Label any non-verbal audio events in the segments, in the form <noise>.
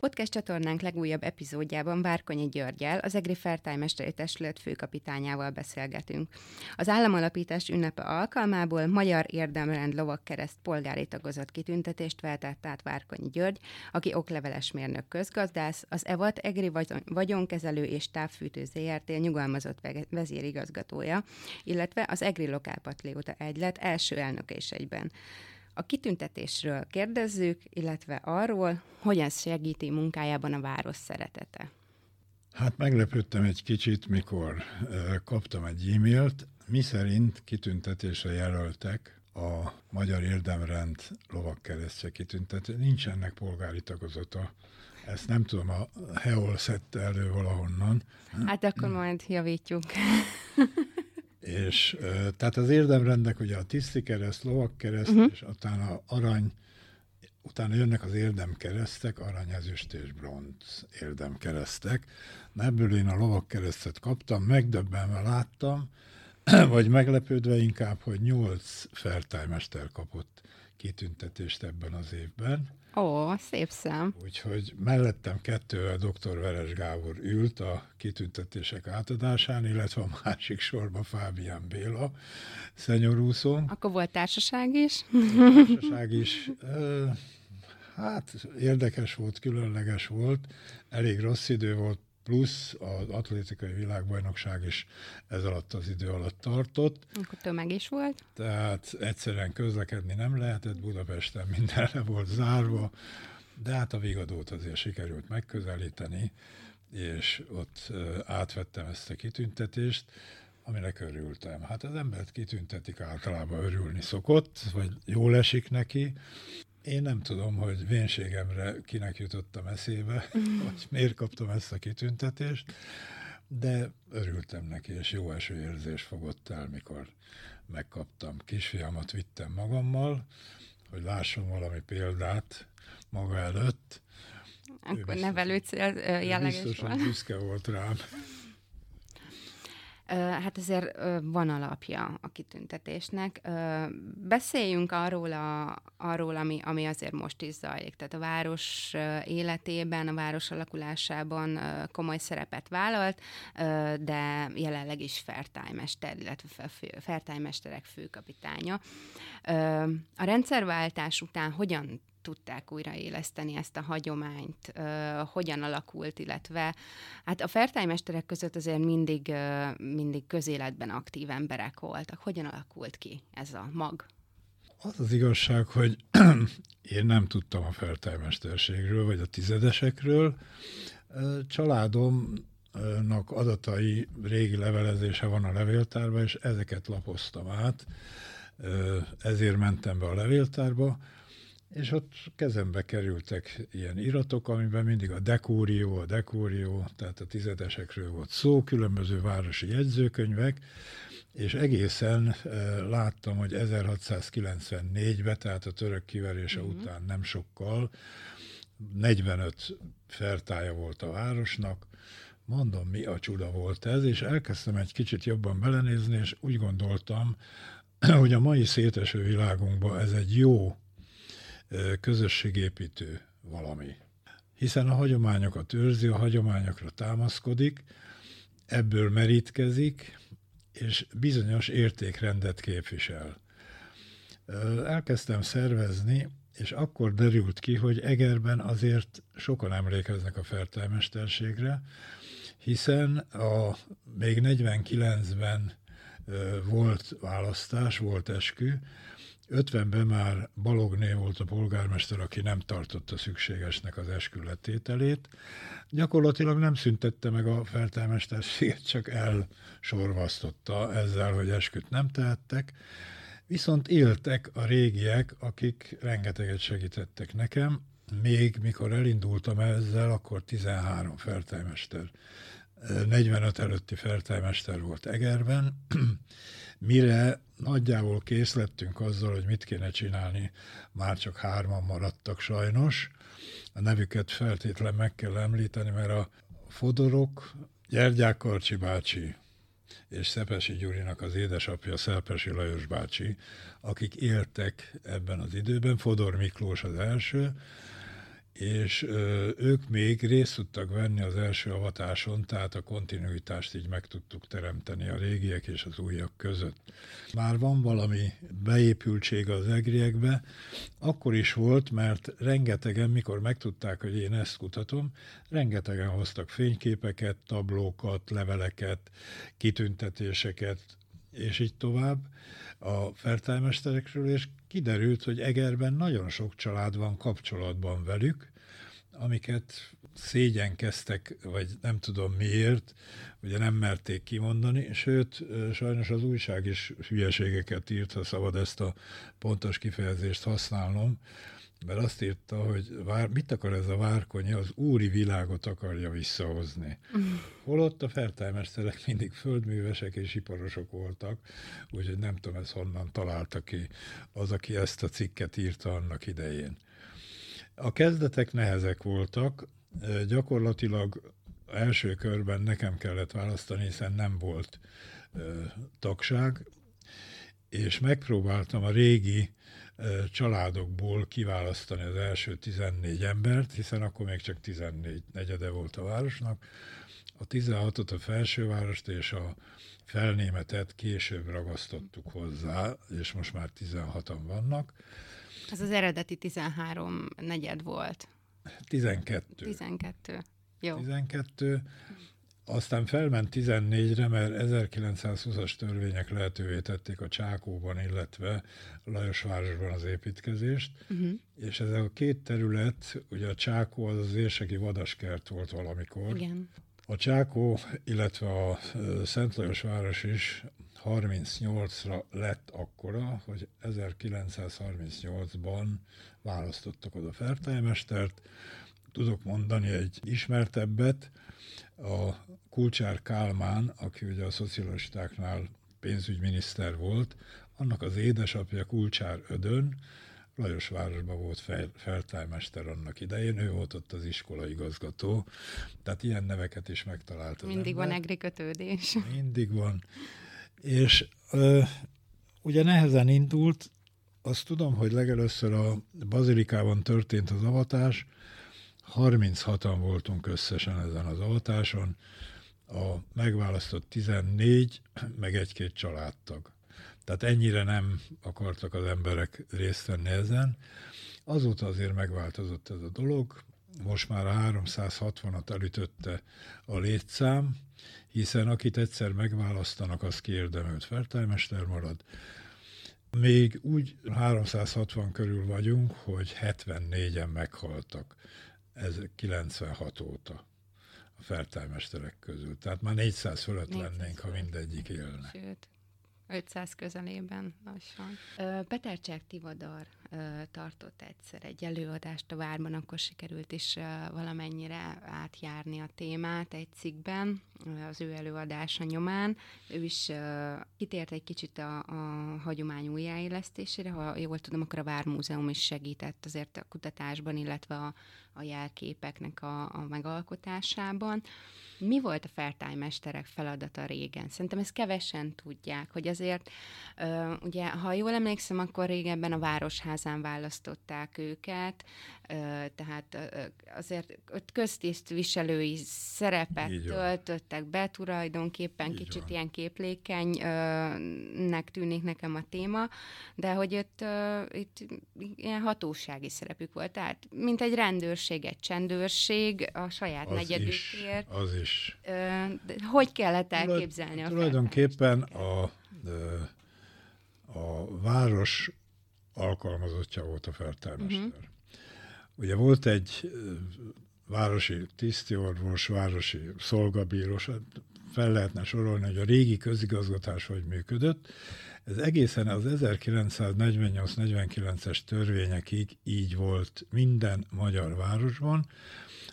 Podcast csatornánk legújabb epizódjában Várkonyi Györgyel, az EGRI Fertájmesteri Testület főkapitányával beszélgetünk. Az államalapítás ünnepe alkalmából Magyar Érdemrend Lovakkereszt polgári tagozat kitüntetést vetett át Várkonyi György, aki okleveles mérnök közgazdász, az EVAT EGRI vagyonkezelő és távfűtő ZRT nyugalmazott vezérigazgatója, illetve az EGRI Lokálpatrióta Egylet első elnöke is egyben. A kitüntetésről kérdezzük, illetve arról, hogyan segíti munkájában a város szeretete. Hát meglepődtem egy kicsit, mikor uh, kaptam egy e-mailt, mi szerint kitüntetésre jelöltek a Magyar Érdemrend lovakkeresztje kitüntetés. Nincs ennek polgári tagozata. Ezt nem tudom, a Heol szedte elő valahonnan. Hát akkor majd javítjuk. <laughs> És tehát az érdemrendek ugye a tiszti kereszt, lovakkereszt, uh-huh. és utána arany, utána jönnek az érdemkeresztek, arany, ezüst és bronz érdemkeresztek. Ebből én a lovakkeresztet kaptam, megdöbbenve láttam, <clears throat> vagy meglepődve inkább, hogy nyolc fertájmester kapott kitüntetést ebben az évben. Ó, szép szám. Úgyhogy mellettem kettővel dr. Veres Gábor ült a kitüntetések átadásán, illetve a másik sorban Fábián Béla, szenyorúszó. Akkor volt társaság is? <laughs> Társaság is. Hát érdekes volt, különleges volt, elég rossz idő volt, plusz az atlétikai világbajnokság is ez alatt az idő alatt tartott. Akkor tömeg is volt. Tehát egyszerűen közlekedni nem lehetett, Budapesten minden le volt zárva, de hát a Vigadót azért sikerült megközelíteni, és ott átvettem ezt a kitüntetést, aminek örültem. Hát az embert kitüntetik, általában örülni szokott, vagy jól esik neki, én nem tudom, hogy vénségemre kinek jutottam eszébe, <laughs> hogy miért kaptam ezt a kitüntetést, de örültem neki, és jó eső érzés fogott el, mikor megkaptam. Kisfiamat vittem magammal, hogy lásson valami példát maga előtt. Akkor nevelő jelleges Biztosan büszke volt rám. <laughs> Hát ezért van alapja a kitüntetésnek. Beszéljünk arról, a, arról ami, ami azért most is zajlik. Tehát a város életében, a város alakulásában komoly szerepet vállalt, de jelenleg is fertájmester, illetve fertájmesterek főkapitánya. A rendszerváltás után hogyan tudták újraéleszteni ezt a hagyományt, uh, hogyan alakult, illetve hát a fertájmesterek között azért mindig, uh, mindig közéletben aktív emberek voltak. Hogyan alakult ki ez a mag? Az az igazság, hogy <clears throat> én nem tudtam a fertájmesterségről, vagy a tizedesekről. Családomnak adatai, régi levelezése van a levéltárban, és ezeket lapoztam át. Ezért mentem be a levéltárba és ott kezembe kerültek ilyen iratok, amiben mindig a dekórió, a dekórió, tehát a tizedesekről volt szó, különböző városi jegyzőkönyvek, és egészen e, láttam, hogy 1694-ben, tehát a török kiverése uh-huh. után nem sokkal, 45 fertája volt a városnak, mondom, mi a csuda volt ez, és elkezdtem egy kicsit jobban belenézni, és úgy gondoltam, <clears throat> hogy a mai széteső világunkban ez egy jó közösségépítő valami. Hiszen a hagyományokat őrzi, a hagyományokra támaszkodik, ebből merítkezik, és bizonyos értékrendet képvisel. Elkezdtem szervezni, és akkor derült ki, hogy Egerben azért sokan emlékeznek a fertelmesterségre, hiszen a még 49-ben volt választás, volt eskü, 50-ben már Balogné volt a polgármester, aki nem tartotta szükségesnek az eskületételét. Gyakorlatilag nem szüntette meg a feltelmesterséget, csak elsorvasztotta ezzel, hogy esküt nem tehettek. Viszont éltek a régiek, akik rengeteget segítettek nekem, még mikor elindultam ezzel, akkor 13 feltelmester, 45 előtti feltelmester volt Egerben, <clears throat> mire nagyjából kész lettünk azzal, hogy mit kéne csinálni, már csak hárman maradtak sajnos. A nevüket feltétlen meg kell említeni, mert a Fodorok, Gyergyák Karcsi bácsi és Szepesi Gyurinak az édesapja Szelpesi Lajos bácsi, akik éltek ebben az időben, Fodor Miklós az első, és ők még részt tudtak venni az első avatáson, tehát a kontinuitást így meg tudtuk teremteni a régiek és az újak között. Már van valami beépültség az egriekbe, akkor is volt, mert rengetegen, mikor megtudták, hogy én ezt kutatom, rengetegen hoztak fényképeket, tablókat, leveleket, kitüntetéseket, és így tovább a fertőmesterekről, és kiderült, hogy Egerben nagyon sok család van kapcsolatban velük, amiket szégyenkeztek, vagy nem tudom miért, ugye nem merték kimondani, sőt, sajnos az újság is hülyeségeket írt, ha szabad ezt a pontos kifejezést használnom, mert azt írta, hogy vár, mit akar ez a várkonyi, az úri világot akarja visszahozni. <laughs> Holott a fertájmesterek mindig földművesek és iparosok voltak, úgyhogy nem tudom, ez honnan találta ki az, aki ezt a cikket írta annak idején. A kezdetek nehezek voltak, gyakorlatilag első körben nekem kellett választani, hiszen nem volt ö, tagság, és megpróbáltam a régi családokból kiválasztani az első 14 embert, hiszen akkor még csak 14 negyede volt a városnak. A 16-ot a felsővárost és a felnémetet később ragasztottuk hozzá, és most már 16-an vannak. Ez az eredeti 13 negyed volt. 12. 12. Jó. 12. Aztán felment 14-re, mert 1920-as törvények lehetővé tették a Csákóban, illetve Lajosvárosban az építkezést, uh-huh. és ez a két terület, ugye a Csákó az az érseki vadaskert volt valamikor. Igen. A Csákó, illetve a Szent Lajos város is 38-ra lett akkora, hogy 1938-ban választottak oda fertájmestert. Tudok mondani egy ismertebbet, a Kulcsár Kálmán, aki ugye a szocialistáknál pénzügyminiszter volt, annak az édesapja Kulcsár Ödön, Lajosvárosban volt fel, feltájmester annak idején, ő volt ott az iskola igazgató, tehát ilyen neveket is megtalálta. Mindig ember. van egri kötődés. Mindig van. És ö, ugye nehezen indult, azt tudom, hogy legelőször a bazilikában történt az avatás, 36-an voltunk összesen ezen az avatáson, a megválasztott 14, meg egy-két családtag. Tehát ennyire nem akartak az emberek részt venni ezen. Azóta azért megváltozott ez a dolog, most már a 360-at elütötte a létszám, hiszen akit egyszer megválasztanak, az kiérdemült fertájmester marad. Még úgy 360 körül vagyunk, hogy 74-en meghaltak ez 96 óta a fertőmesterek közül. Tehát már 400 fölött 400 lennénk, ha mindegyik élne. Sőt, 500 közelében lassan. Petercsák Tivadar tartott egyszer egy előadást a Várban, akkor sikerült is valamennyire átjárni a témát egy cikkben, az ő előadása nyomán. Ő is kitért egy kicsit a, a hagyomány újjáélesztésére, ha jól tudom, akkor a Vármúzeum is segített azért a kutatásban, illetve a, a jelképeknek a, a megalkotásában. Mi volt a fertájmesterek feladata régen? Szerintem ezt kevesen tudják, hogy azért, ugye, ha jól emlékszem, akkor régebben a Városházán választották őket, tehát azért ott köztisztviselői szerepet töltöttek be tulajdonképpen, Így kicsit van. ilyen képlékenynek tűnik nekem a téma, de hogy ott itt ilyen hatósági szerepük volt, tehát mint egy rendőrség, egy csendőrség a saját az negyedükért. Is, az is. Hogy kellett elképzelni a Tulajdonképpen a, a város alkalmazottja volt a feltármester. Uh-huh. Ugye volt egy városi tisztiorvos, városi szolgabíros, hát fel lehetne sorolni, hogy a régi közigazgatás hogy működött. Ez egészen az 1948-49-es törvényekig így volt minden magyar városban,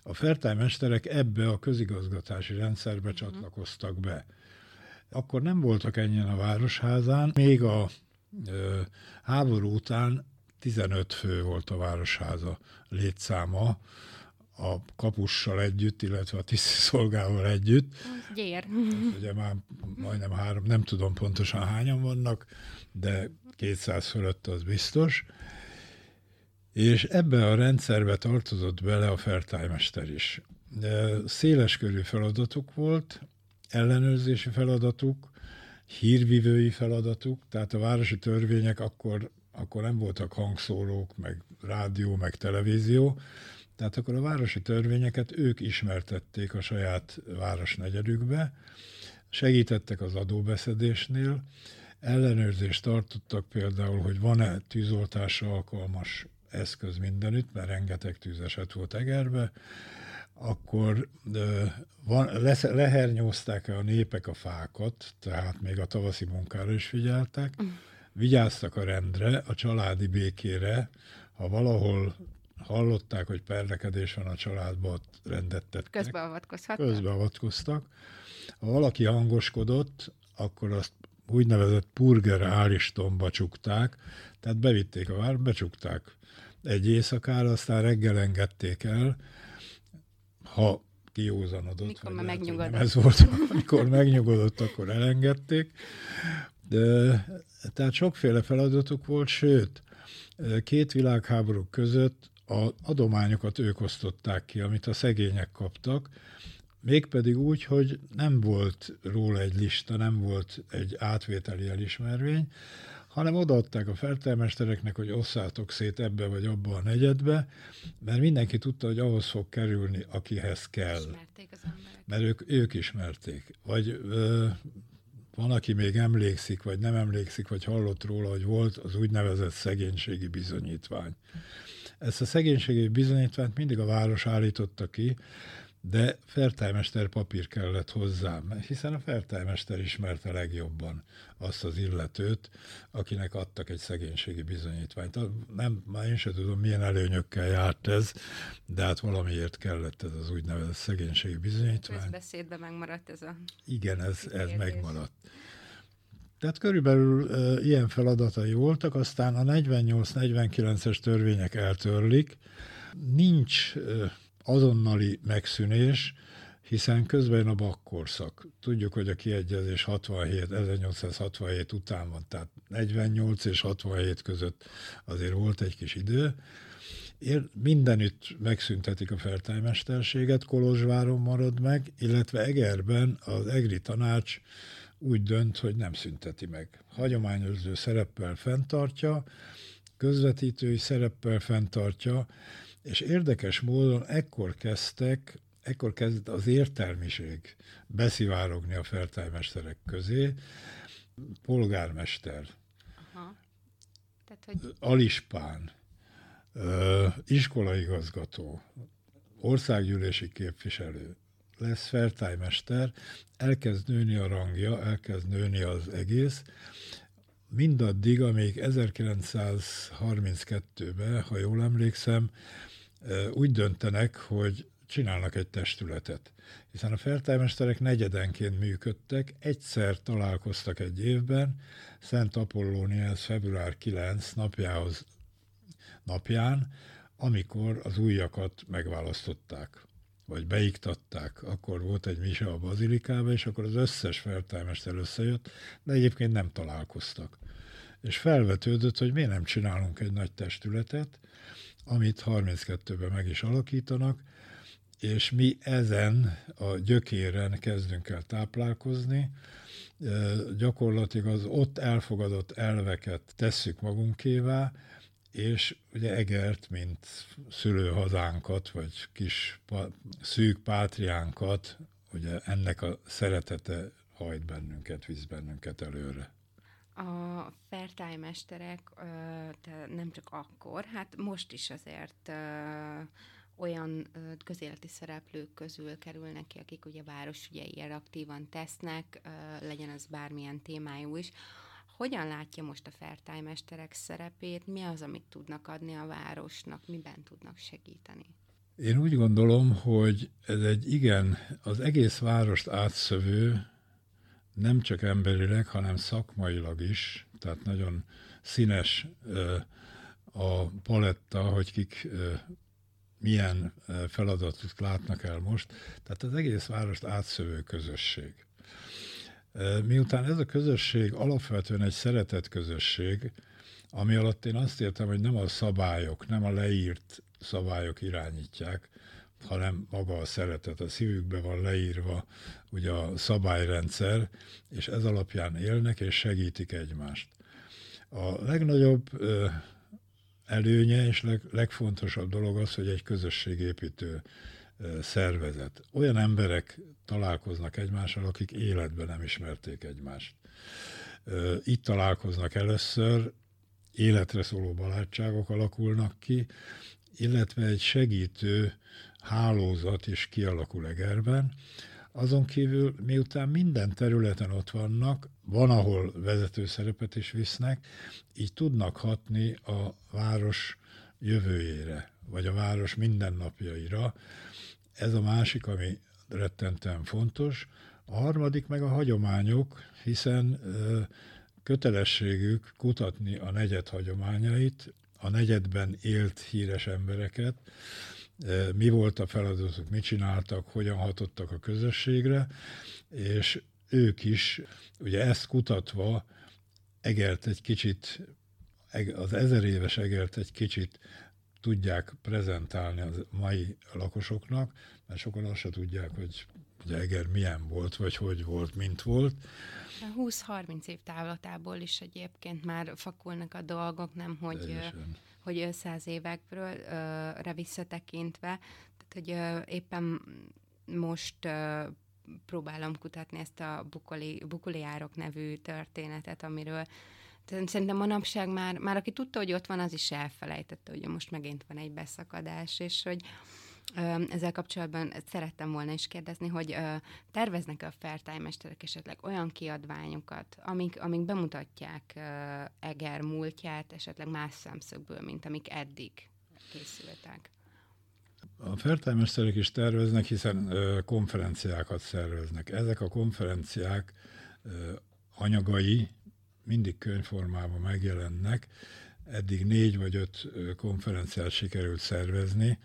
a fertájmesterek ebbe a közigazgatási rendszerbe uh-huh. csatlakoztak be. Akkor nem voltak ennyien a városházán, még a háború után 15 fő volt a városháza létszáma, a kapussal együtt, illetve a tisztiszolgával <laughs> együtt. Gyér. Ugye már majdnem három, nem tudom pontosan hányan vannak, de 200 fölött az biztos És ebbe a rendszerbe tartozott bele a fertájmester is. Széleskörű feladatuk volt, ellenőrzési feladatuk, hírvivői feladatuk, tehát a városi törvények akkor, akkor nem voltak hangszórók, meg rádió, meg televízió, tehát akkor a városi törvényeket ők ismertették a saját városnegyedükbe, segítettek az adóbeszedésnél, ellenőrzést tartottak például, hogy van-e tűzoltásra alkalmas eszköz mindenütt, mert rengeteg tűzeset volt Egerbe, akkor van, lehernyózták-e a népek a fákat, tehát még a tavaszi munkára is figyeltek, mm. vigyáztak a rendre, a családi békére, ha valahol hallották, hogy perlekedés van a családban, ott rendet tettek. Közbeavatkozhattak? Közbeavatkoztak. Ha valaki hangoskodott, akkor azt úgynevezett purger áristomba csukták, tehát bevitték a vár, becsukták egy éjszakára, aztán reggel engedték el, ha kiózanodott. Mikor már megnyugodott. Ez volt, <laughs> amikor megnyugodott, akkor elengedték. De, tehát sokféle feladatuk volt, sőt, két világháború között a adományokat ők osztották ki, amit a szegények kaptak, mégpedig úgy, hogy nem volt róla egy lista, nem volt egy átvételi elismervény, hanem odaadták a feltelmestereknek, hogy osszátok szét ebbe vagy abba a negyedbe, mert mindenki tudta, hogy ahhoz fog kerülni, akihez kell. Ismerték az emberek. Mert ők, ők ismerték. Vagy ö, van, aki még emlékszik, vagy nem emlékszik, vagy hallott róla, hogy volt az úgynevezett szegénységi bizonyítvány. Ezt a szegénységi bizonyítványt mindig a város állította ki, de fertájmester papír kellett hozzám, hiszen a fertájmester ismerte legjobban azt az illetőt, akinek adtak egy szegénységi bizonyítványt. Nem, már én sem tudom, milyen előnyökkel járt ez, de hát valamiért kellett ez az úgynevezett szegénységi bizonyítvány. Ez beszédben megmaradt ez a... Igen, ez, ez megmaradt. Tehát körülbelül uh, ilyen feladatai voltak, aztán a 48-49-es törvények eltörlik. Nincs uh, azonnali megszűnés, hiszen közben a bakkorszak. Tudjuk, hogy a kiegyezés 67, 1867 után van, tehát 48 és 67 között azért volt egy kis idő. Ér, mindenütt megszüntetik a feltájmesterséget, Kolozsváron marad meg, illetve Egerben az EGRI tanács úgy dönt, hogy nem szünteti meg. Hagyományozó szereppel fenntartja, közvetítői szereppel fenntartja, és érdekes módon ekkor kezdtek, ekkor kezdett az értelmiség beszivárogni a feltájmesterek közé, polgármester, Aha. Tehát, hogy... alispán, iskolaigazgató, országgyűlési képviselő, lesz feltájmester, elkezd nőni a rangja, elkezd nőni az egész, mindaddig, amíg 1932-ben, ha jól emlékszem, úgy döntenek, hogy csinálnak egy testületet. Hiszen a feltájmesterek negyedenként működtek, egyszer találkoztak egy évben, Szent Apollóniász február 9 napjához napján, amikor az újakat megválasztották, vagy beiktatták. Akkor volt egy mise a bazilikába, és akkor az összes feltájmester összejött, de egyébként nem találkoztak. És felvetődött, hogy miért nem csinálunk egy nagy testületet, amit 32-ben meg is alakítanak, és mi ezen a gyökéren kezdünk el táplálkozni, gyakorlatilag az ott elfogadott elveket tesszük magunkévá, és ugye Egert, mint szülőhazánkat, vagy kis szűk pátriánkat, ugye ennek a szeretete hajt bennünket, visz bennünket előre a fertájmesterek nem csak akkor, hát most is azért olyan közéleti szereplők közül kerülnek ki, akik ugye városügyeiért aktívan tesznek, legyen az bármilyen témájú is. Hogyan látja most a fertájmesterek szerepét? Mi az, amit tudnak adni a városnak? Miben tudnak segíteni? Én úgy gondolom, hogy ez egy igen, az egész várost átszövő nem csak emberileg, hanem szakmailag is, tehát nagyon színes a paletta, hogy kik milyen feladatot látnak el most. Tehát az egész várost átszövő közösség. Miután ez a közösség alapvetően egy szeretett közösség, ami alatt én azt értem, hogy nem a szabályok, nem a leírt szabályok irányítják, hanem maga a szeretet. A szívükbe van leírva ugye a szabályrendszer, és ez alapján élnek és segítik egymást. A legnagyobb előnye és leg, legfontosabb dolog az, hogy egy közösségépítő szervezet. Olyan emberek találkoznak egymással, akik életben nem ismerték egymást. Itt találkoznak először, életre szóló barátságok alakulnak ki, illetve egy segítő hálózat is kialakul Egerben. Azon kívül, miután minden területen ott vannak, van, ahol vezető szerepet is visznek, így tudnak hatni a város jövőjére, vagy a város mindennapjaira. Ez a másik, ami rettenten fontos. A harmadik meg a hagyományok, hiszen kötelességük kutatni a negyed hagyományait, a negyedben élt híres embereket, mi volt a feladatuk, mit csináltak, hogyan hatottak a közösségre, és ők is, ugye ezt kutatva, Egert egy kicsit, az ezer éves Egert egy kicsit tudják prezentálni a mai lakosoknak, mert sokan azt se tudják, hogy ugye Eger milyen volt, vagy hogy volt, mint volt. 20-30 év távlatából is egyébként már fakulnak a dolgok, nem hogy, Teljesen. Hogy száz évekről re visszatekintve, tehát hogy éppen most próbálom kutatni ezt a Bukoli, Bukuliárok nevű történetet, amiről Szerintem manapság már, már aki tudta, hogy ott van, az is elfelejtette, hogy most megint van egy beszakadás, és hogy ezzel kapcsolatban szerettem volna is kérdezni, hogy terveznek a fertájmesterek esetleg olyan kiadványokat, amik, amik bemutatják Eger múltját, esetleg más szemszögből, mint amik eddig készültek? A fertájmesterek is terveznek, hiszen konferenciákat szerveznek. Ezek a konferenciák anyagai mindig könyvformában megjelennek. Eddig négy vagy öt konferenciát sikerült szervezni,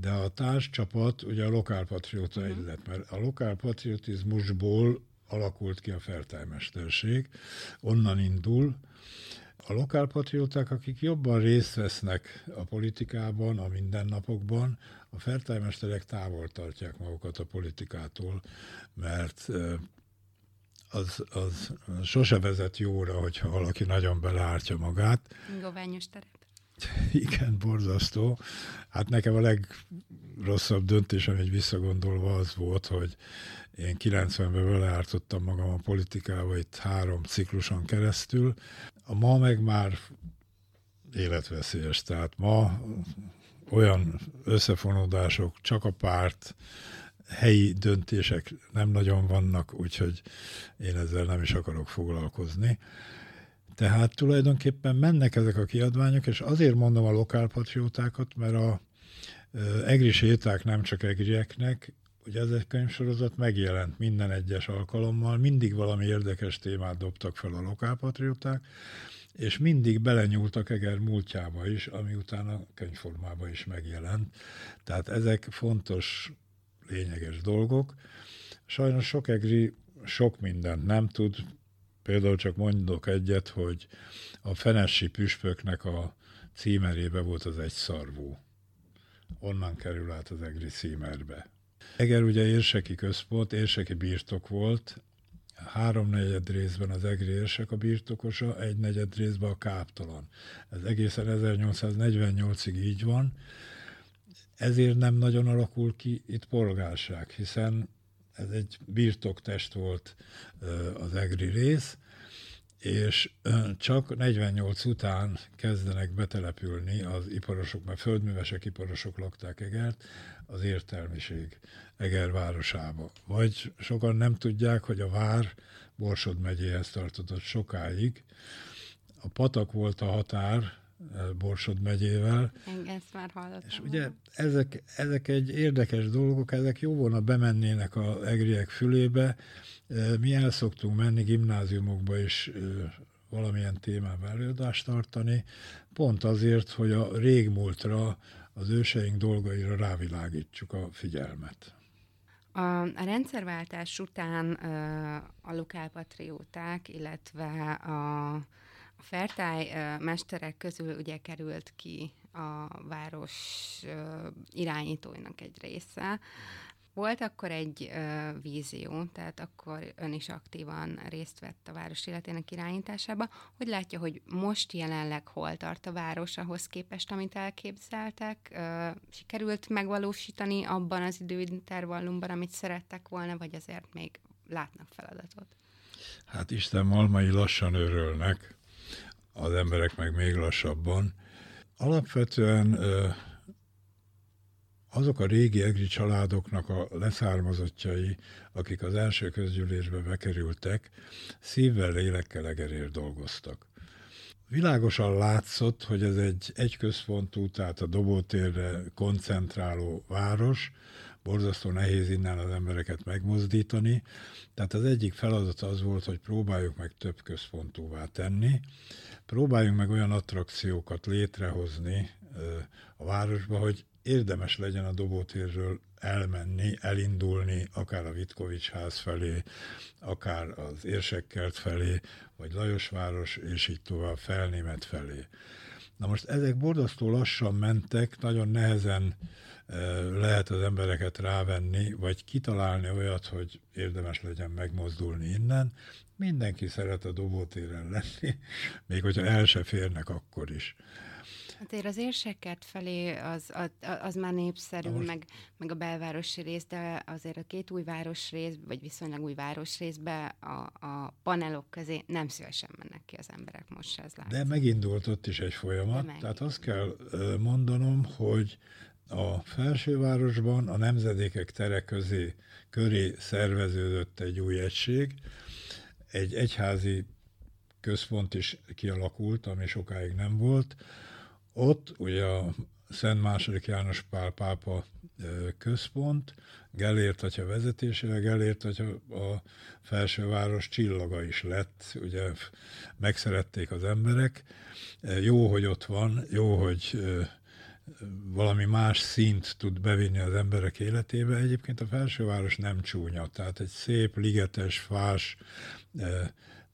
de a társcsapat ugye a lokálpatrióta uh-huh. egylet, mert a lokálpatriotizmusból alakult ki a fertájmesterség, onnan indul. A lokálpatrióták, akik jobban részt vesznek a politikában, a mindennapokban, a fertájmesterek távol tartják magukat a politikától, mert az, az sose vezet jóra, hogyha valaki nagyon beleártja magát. Goványos terep. Igen, borzasztó. Hát nekem a legrosszabb döntés, amit visszagondolva az volt, hogy én 90-ben beleártottam magam a politikába itt három cikluson keresztül. A ma meg már életveszélyes. Tehát ma olyan összefonódások, csak a párt, helyi döntések nem nagyon vannak, úgyhogy én ezzel nem is akarok foglalkozni. Tehát tulajdonképpen mennek ezek a kiadványok, és azért mondom a lokálpatriótákat, mert a egri séták nem csak egrieknek, ugye ez egy könyvsorozat megjelent minden egyes alkalommal, mindig valami érdekes témát dobtak fel a lokálpatrióták, és mindig belenyúltak Eger múltjába is, ami utána könyvformában is megjelent. Tehát ezek fontos, lényeges dolgok. Sajnos sok egri sok mindent nem tud, Például csak mondok egyet, hogy a Fenessi püspöknek a címerébe volt az egy szarvú. Onnan kerül át az egri címerbe. Eger ugye érseki központ, érseki birtok volt, háromnegyed részben az egri érsek a birtokosa, egy negyed részben a káptalan. Ez egészen 1848-ig így van, ezért nem nagyon alakul ki itt polgárság, hiszen ez egy birtoktest volt az egri rész, és csak 48 után kezdenek betelepülni az iparosok, mert földművesek iparosok lakták Egert, az értelmiség Eger városába. Vagy sokan nem tudják, hogy a vár Borsod megyéhez tartozott sokáig. A patak volt a határ, Borsod megyével. Ezt már hallottam. És ugye ezek, ezek egy érdekes dolgok, ezek jó volna bemennének a egriek fülébe. Mi el szoktunk menni gimnáziumokba is valamilyen témában előadást tartani, pont azért, hogy a régmúltra, az őseink dolgaira rávilágítsuk a figyelmet. A, a rendszerváltás után a lokálpatrióták, illetve a Fertály mesterek közül ugye került ki a város irányítóinak egy része, volt akkor egy ö, vízió, tehát akkor ön is aktívan részt vett a város életének irányításába. Hogy látja, hogy most jelenleg hol tart a város ahhoz képest, amit elképzeltek? Sikerült megvalósítani abban az időintervallumban, amit szerettek volna, vagy azért még látnak feladatot? Hát Isten malmai lassan örülnek, az emberek meg még lassabban. Alapvetően azok a régi egri családoknak a leszármazottjai, akik az első közgyűlésbe bekerültek, szívvel, lélekkel egerér dolgoztak. Világosan látszott, hogy ez egy egyközpontú, tehát a dobótérre koncentráló város, borzasztó nehéz innen az embereket megmozdítani. Tehát az egyik feladat az volt, hogy próbáljuk meg több központúvá tenni, próbáljunk meg olyan attrakciókat létrehozni a városba, hogy érdemes legyen a dobótérről elmenni, elindulni, akár a Vitkovics ház felé, akár az Érsekkert felé, vagy Lajosváros, és így tovább Felnémet felé. Na most ezek borzasztó lassan mentek, nagyon nehezen lehet az embereket rávenni, vagy kitalálni olyat, hogy érdemes legyen megmozdulni innen. Mindenki szeret a dobótéren lenni, <laughs> még hogyha el se férnek akkor is. Hát az érseket felé az, az, az már népszerű, most... meg, meg a belvárosi rész, de azért a két új városrész, vagy viszonylag új városrészbe a, a panelok közé nem szívesen mennek ki az emberek most ez látszik. De megindult ott is egy folyamat, tehát azt kell mondanom, hogy a felsővárosban a nemzedékek tere közé, köré szerveződött egy új egység, egy egyházi központ is kialakult, ami sokáig nem volt, ott ugye a Szent második János Pál pápa központ, Gellért atya vezetésével, Gellért atya a felsőváros csillaga is lett, ugye megszerették az emberek. Jó, hogy ott van, jó, hogy valami más szint tud bevinni az emberek életébe. Egyébként a felsőváros nem csúnya, tehát egy szép, ligetes, fás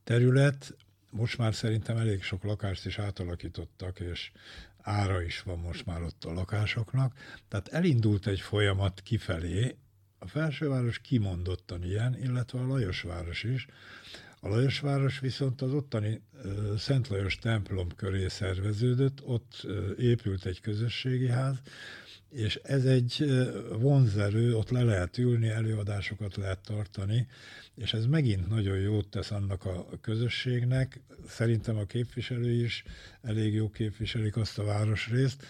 terület, most már szerintem elég sok lakást is átalakítottak, és ára is van most már ott a lakásoknak. Tehát elindult egy folyamat kifelé, a felsőváros kimondottan ilyen, illetve a Lajosváros is. A Lajosváros viszont az ottani Szent Lajos templom köré szerveződött, ott épült egy közösségi ház, és ez egy vonzerő, ott le lehet ülni, előadásokat lehet tartani, és ez megint nagyon jót tesz annak a közösségnek. Szerintem a képviselő is elég jó képviselik azt a városrészt,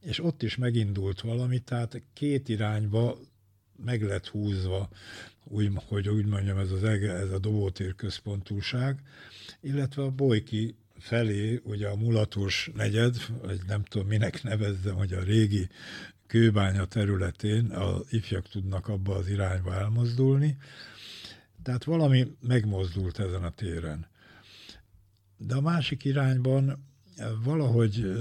és ott is megindult valami, tehát két irányba meg lett húzva, úgy, hogy úgy mondjam, ez, az ez a dobótér központúság, illetve a Bolyki felé, ugye a mulatos negyed, vagy nem tudom minek nevezzem, hogy a régi kőbánya területén a ifjak tudnak abba az irányba elmozdulni, tehát valami megmozdult ezen a téren. De a másik irányban valahogy,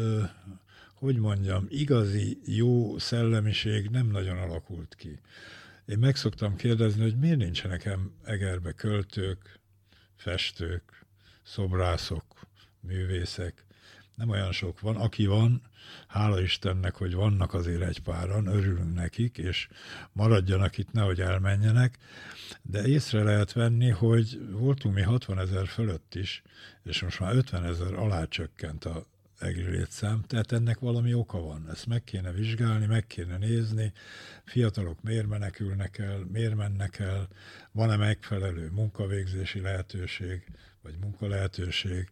hogy mondjam, igazi jó szellemiség nem nagyon alakult ki. Én meg szoktam kérdezni, hogy miért nincsenek Egerbe költők, festők, szobrászok, művészek. Nem olyan sok van. Aki van, hála Istennek, hogy vannak azért egy páran, örülünk nekik, és maradjanak itt, nehogy elmenjenek, de észre lehet venni, hogy voltunk mi 60 ezer fölött is, és most már 50 ezer alá csökkent a egri létszám, tehát ennek valami oka van. Ezt meg kéne vizsgálni, meg kéne nézni, fiatalok miért menekülnek el, miért mennek el, van-e megfelelő munkavégzési lehetőség, vagy munkalehetőség,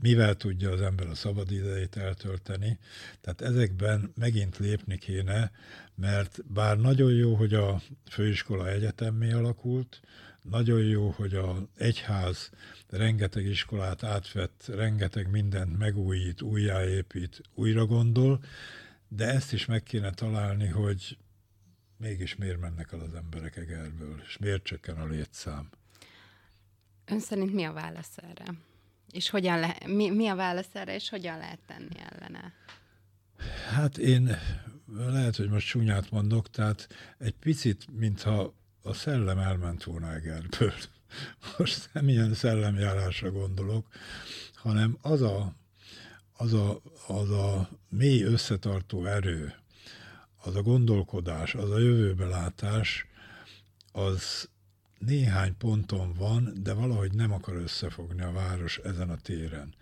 mivel tudja az ember a szabadidejét eltölteni. Tehát ezekben megint lépni kéne, mert bár nagyon jó, hogy a főiskola egyetemmé alakult, nagyon jó, hogy a egyház rengeteg iskolát átvett, rengeteg mindent megújít, újjáépít, újra gondol, de ezt is meg kéne találni, hogy mégis miért mennek el az emberek Egerből, és miért csökken a létszám. Ön szerint mi a válasz erre? És hogyan le, mi, mi a válasz erre, és hogyan lehet tenni ellene? Hát én lehet, hogy most csúnyát mondok, tehát egy picit, mintha a szellem elment volna Egerből. <laughs> Most nem ilyen szellemjárásra gondolok, hanem az a, az a, az a mély összetartó erő, az a gondolkodás, az a jövőbelátás, az néhány ponton van, de valahogy nem akar összefogni a város ezen a téren.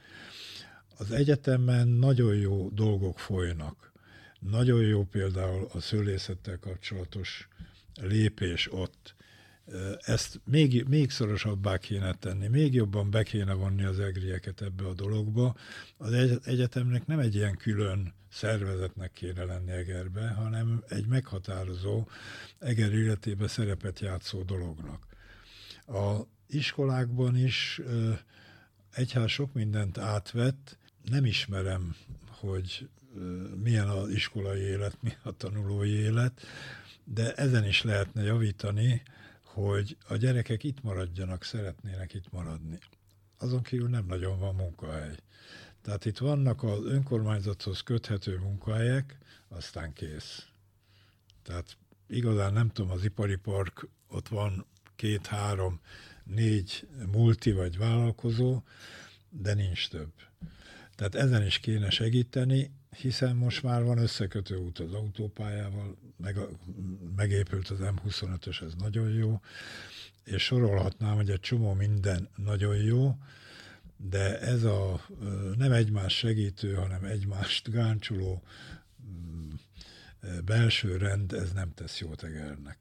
Az egyetemen nagyon jó dolgok folynak. Nagyon jó például a szőlészettel kapcsolatos lépés ott. Ezt még, még szorosabbá kéne tenni, még jobban be kéne vonni az egrieket ebbe a dologba. Az egyetemnek nem egy ilyen külön szervezetnek kéne lenni Egerbe, hanem egy meghatározó Eger életébe szerepet játszó dolognak. A iskolákban is egyház sok mindent átvett, nem ismerem, hogy milyen az iskolai élet, mi a tanulói élet, de ezen is lehetne javítani, hogy a gyerekek itt maradjanak, szeretnének itt maradni. Azon kívül nem nagyon van munkahely. Tehát itt vannak az önkormányzathoz köthető munkahelyek, aztán kész. Tehát igazán nem tudom, az ipari park, ott van két, három, négy multi vagy vállalkozó, de nincs több. Tehát ezen is kéne segíteni, hiszen most már van összekötő út az autópályával, meg a, megépült az M25-ös, ez nagyon jó, és sorolhatnám, hogy egy csomó minden nagyon jó, de ez a nem egymás segítő, hanem egymást gáncsuló mm, belső rend, ez nem tesz jót Egernek.